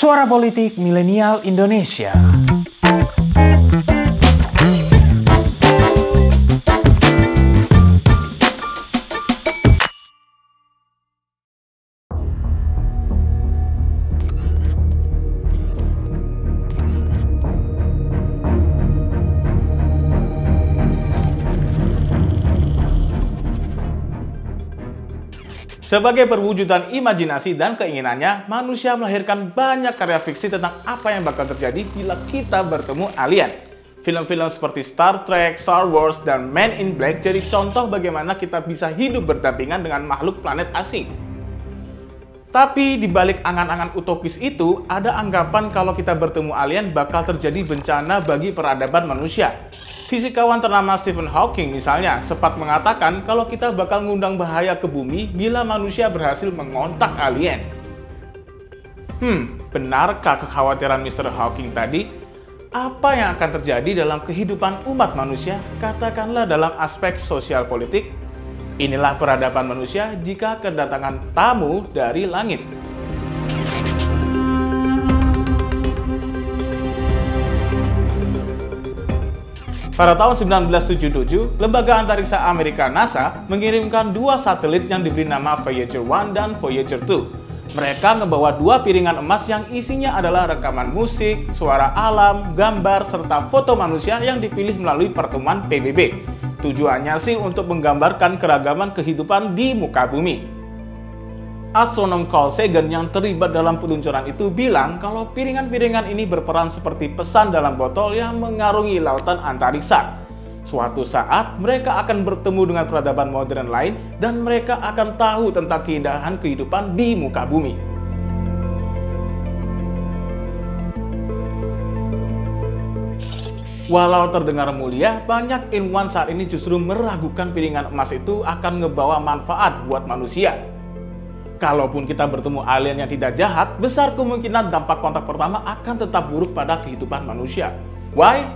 Suara Politik Milenial Indonesia. Sebagai perwujudan imajinasi dan keinginannya, manusia melahirkan banyak karya fiksi tentang apa yang bakal terjadi bila kita bertemu alien. Film-film seperti Star Trek, Star Wars, dan Man in Black jadi contoh bagaimana kita bisa hidup berdampingan dengan makhluk planet asing. Tapi di balik angan-angan utopis itu, ada anggapan kalau kita bertemu alien bakal terjadi bencana bagi peradaban manusia. Fisikawan ternama Stephen Hawking misalnya sempat mengatakan kalau kita bakal ngundang bahaya ke bumi bila manusia berhasil mengontak alien. Hmm, benarkah kekhawatiran Mr. Hawking tadi? Apa yang akan terjadi dalam kehidupan umat manusia, katakanlah dalam aspek sosial politik? Inilah peradaban manusia jika kedatangan tamu dari langit. Pada tahun 1977, lembaga antariksa Amerika NASA mengirimkan dua satelit yang diberi nama Voyager 1 dan Voyager 2. Mereka membawa dua piringan emas yang isinya adalah rekaman musik, suara alam, gambar, serta foto manusia yang dipilih melalui pertemuan PBB. Tujuannya sih untuk menggambarkan keragaman kehidupan di muka bumi. Astronom Carl Sagan yang terlibat dalam peluncuran itu bilang kalau piringan-piringan ini berperan seperti pesan dalam botol yang mengarungi lautan antariksa. Suatu saat mereka akan bertemu dengan peradaban modern lain dan mereka akan tahu tentang keindahan kehidupan di muka bumi. Walau terdengar mulia, banyak ilmuwan saat ini justru meragukan piringan emas itu akan ngebawa manfaat buat manusia. Kalaupun kita bertemu alien yang tidak jahat, besar kemungkinan dampak kontak pertama akan tetap buruk pada kehidupan manusia. Why?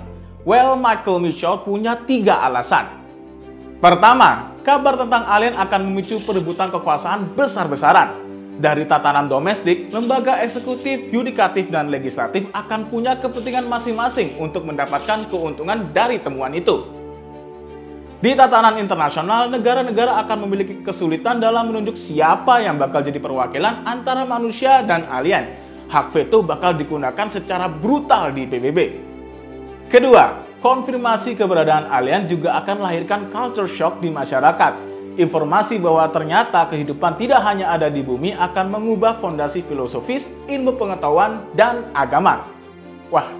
Well, Michael Mitchell punya tiga alasan. Pertama, kabar tentang alien akan memicu perebutan kekuasaan besar-besaran. Dari tatanan domestik, lembaga eksekutif, yudikatif, dan legislatif akan punya kepentingan masing-masing untuk mendapatkan keuntungan dari temuan itu. Di tatanan internasional, negara-negara akan memiliki kesulitan dalam menunjuk siapa yang bakal jadi perwakilan antara manusia dan alien. Hak veto bakal digunakan secara brutal di PBB. Kedua, konfirmasi keberadaan alien juga akan melahirkan culture shock di masyarakat. Informasi bahwa ternyata kehidupan tidak hanya ada di bumi akan mengubah fondasi filosofis, ilmu pengetahuan, dan agama. Wah,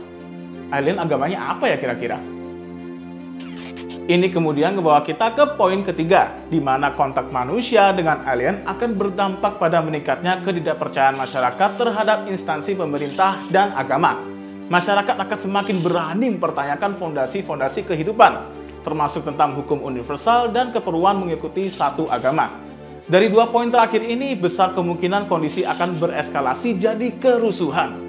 alien agamanya apa ya kira-kira? Ini kemudian membawa kita ke poin ketiga, di mana kontak manusia dengan alien akan berdampak pada meningkatnya ketidakpercayaan masyarakat terhadap instansi pemerintah dan agama. Masyarakat akan semakin berani mempertanyakan fondasi-fondasi kehidupan, termasuk tentang hukum universal dan keperluan mengikuti satu agama. Dari dua poin terakhir ini, besar kemungkinan kondisi akan bereskalasi jadi kerusuhan.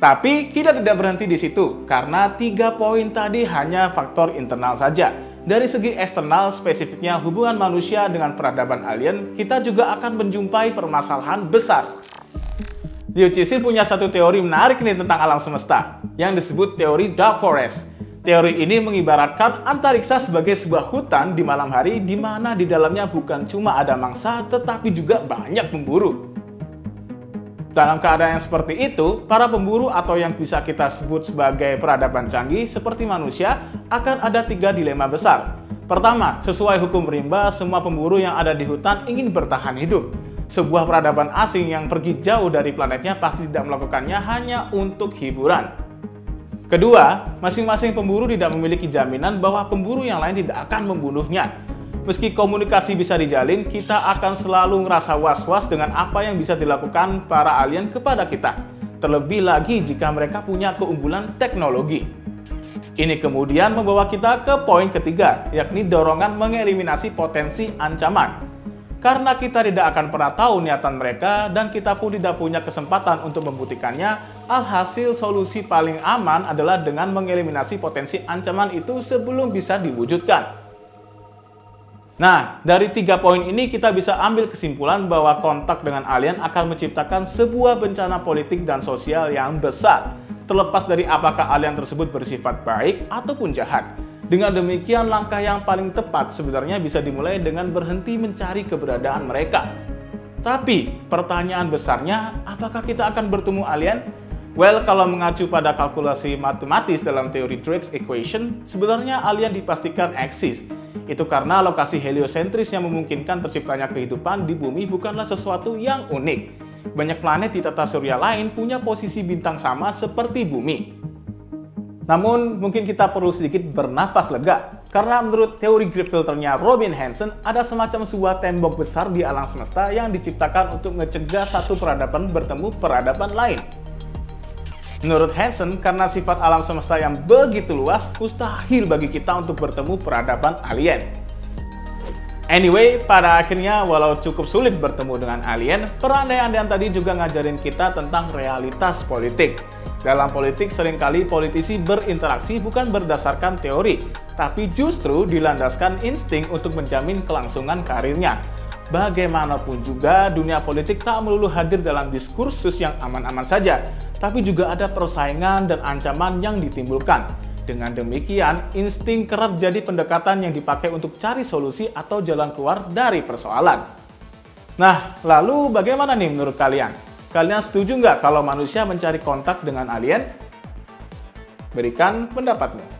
Tapi kita tidak berhenti di situ, karena tiga poin tadi hanya faktor internal saja. Dari segi eksternal, spesifiknya hubungan manusia dengan peradaban alien, kita juga akan menjumpai permasalahan besar. Liu Cixin punya satu teori menarik nih tentang alam semesta, yang disebut teori Dark Forest. Teori ini mengibaratkan antariksa sebagai sebuah hutan di malam hari di mana di dalamnya bukan cuma ada mangsa, tetapi juga banyak pemburu. Dalam keadaan yang seperti itu, para pemburu atau yang bisa kita sebut sebagai peradaban canggih seperti manusia akan ada tiga dilema besar. Pertama, sesuai hukum rimba, semua pemburu yang ada di hutan ingin bertahan hidup. Sebuah peradaban asing yang pergi jauh dari planetnya pasti tidak melakukannya hanya untuk hiburan. Kedua, masing-masing pemburu tidak memiliki jaminan bahwa pemburu yang lain tidak akan membunuhnya. Meski komunikasi bisa dijalin, kita akan selalu ngerasa was-was dengan apa yang bisa dilakukan para alien kepada kita. Terlebih lagi jika mereka punya keunggulan teknologi. Ini kemudian membawa kita ke poin ketiga, yakni dorongan mengeliminasi potensi ancaman. Karena kita tidak akan pernah tahu niatan mereka dan kita pun tidak punya kesempatan untuk membuktikannya, alhasil solusi paling aman adalah dengan mengeliminasi potensi ancaman itu sebelum bisa diwujudkan. Nah, dari tiga poin ini kita bisa ambil kesimpulan bahwa kontak dengan alien akan menciptakan sebuah bencana politik dan sosial yang besar, terlepas dari apakah alien tersebut bersifat baik ataupun jahat. Dengan demikian, langkah yang paling tepat sebenarnya bisa dimulai dengan berhenti mencari keberadaan mereka. Tapi, pertanyaan besarnya, apakah kita akan bertemu alien? Well, kalau mengacu pada kalkulasi matematis dalam teori Drake's equation, sebenarnya alien dipastikan eksis itu karena lokasi heliosentris yang memungkinkan terciptanya kehidupan di bumi bukanlah sesuatu yang unik. Banyak planet di tata surya lain punya posisi bintang sama seperti bumi. Namun, mungkin kita perlu sedikit bernafas lega, karena menurut teori grid filternya Robin Hanson, ada semacam sebuah tembok besar di alam semesta yang diciptakan untuk mencegah satu peradaban bertemu peradaban lain. Menurut Hansen, karena sifat alam semesta yang begitu luas, mustahil bagi kita untuk bertemu peradaban alien. Anyway, pada akhirnya walau cukup sulit bertemu dengan alien, perandaian-andaian tadi juga ngajarin kita tentang realitas politik. Dalam politik sering kali politisi berinteraksi bukan berdasarkan teori, tapi justru dilandaskan insting untuk menjamin kelangsungan karirnya. Bagaimanapun juga, dunia politik tak melulu hadir dalam diskursus yang aman-aman saja, tapi juga ada persaingan dan ancaman yang ditimbulkan. Dengan demikian, insting kerap jadi pendekatan yang dipakai untuk cari solusi atau jalan keluar dari persoalan. Nah, lalu bagaimana nih menurut kalian? Kalian setuju nggak kalau manusia mencari kontak dengan alien? Berikan pendapatmu.